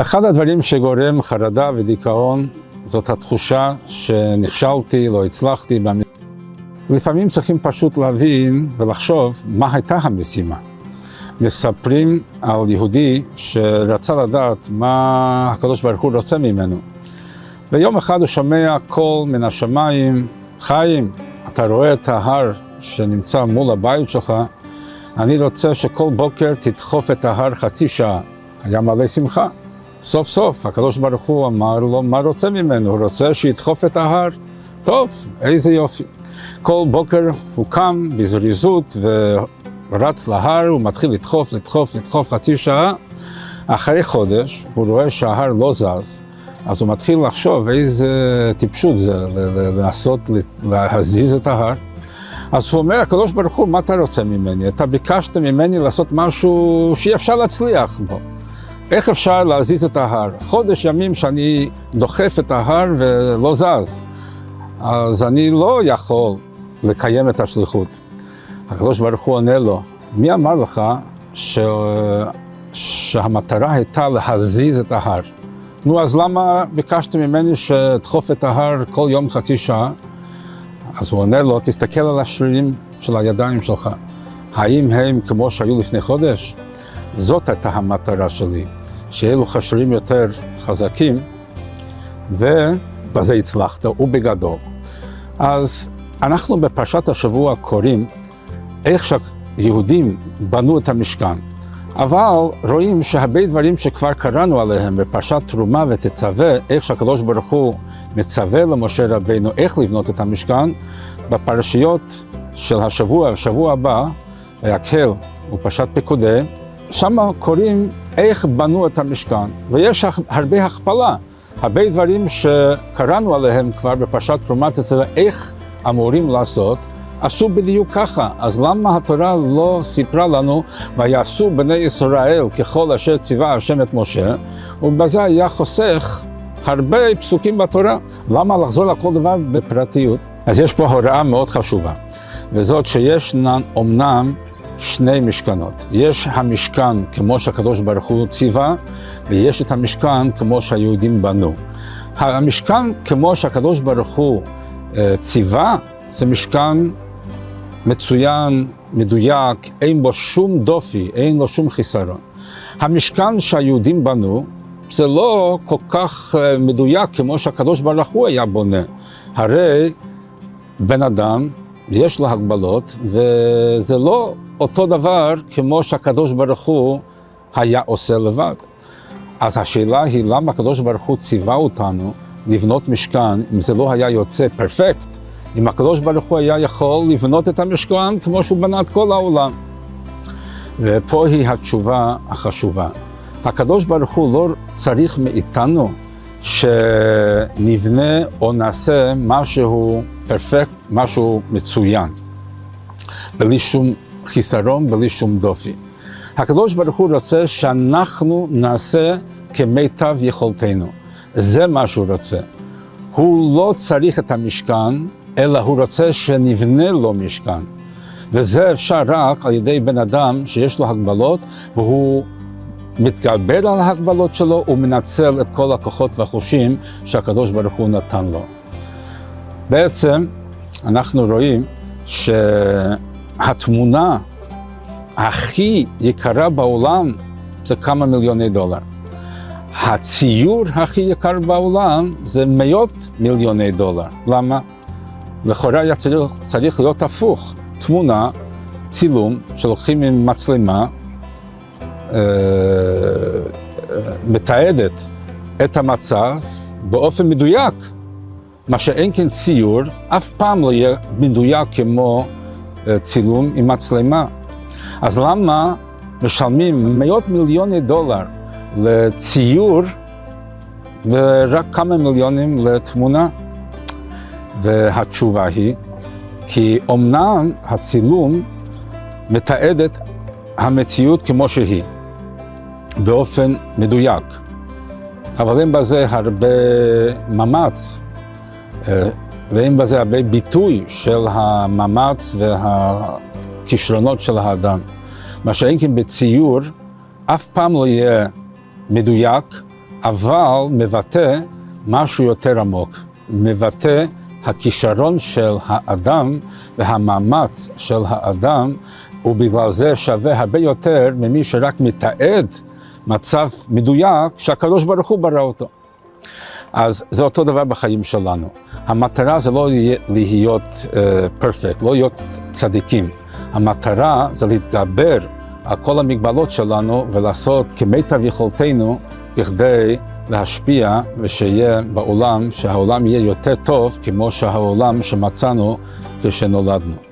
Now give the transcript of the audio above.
אחד הדברים שגורם חרדה ודיכאון זאת התחושה שנכשלתי, לא הצלחתי. לפעמים צריכים פשוט להבין ולחשוב מה הייתה המשימה. מספרים על יהודי שרצה לדעת מה הקדוש ברוך הוא רוצה ממנו. ויום אחד הוא שומע קול מן השמיים, חיים, אתה רואה את ההר שנמצא מול הבית שלך, אני רוצה שכל בוקר תדחוף את ההר חצי שעה. היה מלא שמחה. סוף סוף הקדוש ברוך הוא אמר לו מה רוצה ממנו, הוא רוצה שידחוף את ההר. טוב, איזה יופי. כל בוקר הוא קם בזריזות ורץ להר, הוא מתחיל לדחוף, לדחוף, לדחוף חצי שעה. אחרי חודש הוא רואה שההר לא זז, אז הוא מתחיל לחשוב איזה טיפשות זה לעשות, להזיז את ההר. אז הוא אומר, הקדוש ברוך הוא, מה אתה רוצה ממני? אתה ביקשת ממני לעשות משהו שאי אפשר להצליח בו. איך אפשר להזיז את ההר? חודש ימים שאני דוחף את ההר ולא זז, אז אני לא יכול לקיים את השליחות. הקדוש ברוך הוא עונה לו, מי אמר לך ש... שהמטרה הייתה להזיז את ההר? נו, אז למה ביקשת ממני שתדחוף את ההר כל יום חצי שעה? אז הוא עונה לו, תסתכל על השרירים של הידיים שלך. האם הם כמו שהיו לפני חודש? זאת הייתה המטרה שלי, שיהיו לך שרירים יותר חזקים, ובזה הצלחת, ובגדול. אז אנחנו בפרשת השבוע קוראים איך שיהודים בנו את המשכן. אבל רואים שהרבה דברים שכבר קראנו עליהם בפרשת תרומה ותצווה, איך שהקדוש ברוך הוא מצווה למשה רבינו איך לבנות את המשכן, בפרשיות של השבוע, השבוע הבא, ויקהל ופרשת פקודי, שם קוראים איך בנו את המשכן, ויש הרבה הכפלה, הרבה דברים שקראנו עליהם כבר בפרשת תרומה תצווה, איך אמורים לעשות, עשו בדיוק ככה, אז למה התורה לא סיפרה לנו ויעשו בני ישראל ככל אשר ציווה השם את משה, ובזה היה חוסך הרבה פסוקים בתורה. למה לחזור לכל דבר בפרטיות? אז יש פה הוראה מאוד חשובה, וזאת שישנן אומנם שני משכנות. יש המשכן כמו שהקדוש ברוך הוא ציווה, ויש את המשכן כמו שהיהודים בנו. המשכן כמו שהקדוש ברוך הוא אה, ציווה, זה משכן מצוין, מדויק, אין בו שום דופי, אין לו שום חיסרון. המשכן שהיהודים בנו, זה לא כל כך אה, מדויק כמו שהקדוש ברוך הוא היה בונה. הרי בן אדם, יש לו הגבלות, וזה לא אותו דבר כמו שהקדוש ברוך הוא היה עושה לבד. אז השאלה היא למה הקדוש ברוך הוא ציווה אותנו לבנות משכן, אם זה לא היה יוצא פרפקט, אם הקדוש ברוך הוא היה יכול לבנות את המשכן כמו שהוא בנה את כל העולם. ופה היא התשובה החשובה. הקדוש ברוך הוא לא צריך מאיתנו שנבנה או נעשה משהו פרפקט, משהו מצוין, בלי שום חיסרון, בלי שום דופי. הקדוש ברוך הוא רוצה שאנחנו נעשה כמיטב יכולתנו. זה מה שהוא רוצה. הוא לא צריך את המשכן, אלא הוא רוצה שנבנה לו משכן. וזה אפשר רק על ידי בן אדם שיש לו הגבלות, והוא מתגבר על ההגבלות שלו ומנצל את כל הכוחות והחושים שהקדוש ברוך הוא נתן לו. בעצם אנחנו רואים שהתמונה הכי יקרה בעולם זה כמה מיליוני דולר. הציור הכי יקר בעולם זה מאות מיליוני דולר. למה? לכאורה היה צריך, צריך להיות הפוך. תמונה, צילום, שלוקחים עם מצלמה, מתעדת את המצב באופן מדויק. מה שאין כן ציור, אף פעם לא יהיה מדויק כמו אה, צילום עם מצלמה. אז למה משלמים מאות מיליוני דולר לציור ורק כמה מיליונים לתמונה? והתשובה היא, כי אמנם הצילום מתעד את המציאות כמו שהיא, באופן מדויק, אבל אין בזה הרבה מאמץ, אה, ואין בזה הרבה ביטוי של המאמץ והכישרונות של האדם. מה שאין כן בציור, אף פעם לא יהיה מדויק אבל מבטא משהו יותר עמוק, מבטא הכישרון של האדם והמאמץ של האדם, ובגלל זה שווה הרבה יותר ממי שרק מתעד מצב מדויק שהקדוש ברוך הוא ברא אותו. אז זה אותו דבר בחיים שלנו. המטרה זה לא להיות פרפקט, uh, לא להיות צדיקים. המטרה זה להתגבר על כל המגבלות שלנו ולעשות כמיטב יכולתנו בכדי להשפיע ושיהיה בעולם, שהעולם יהיה יותר טוב כמו שהעולם שמצאנו כשנולדנו.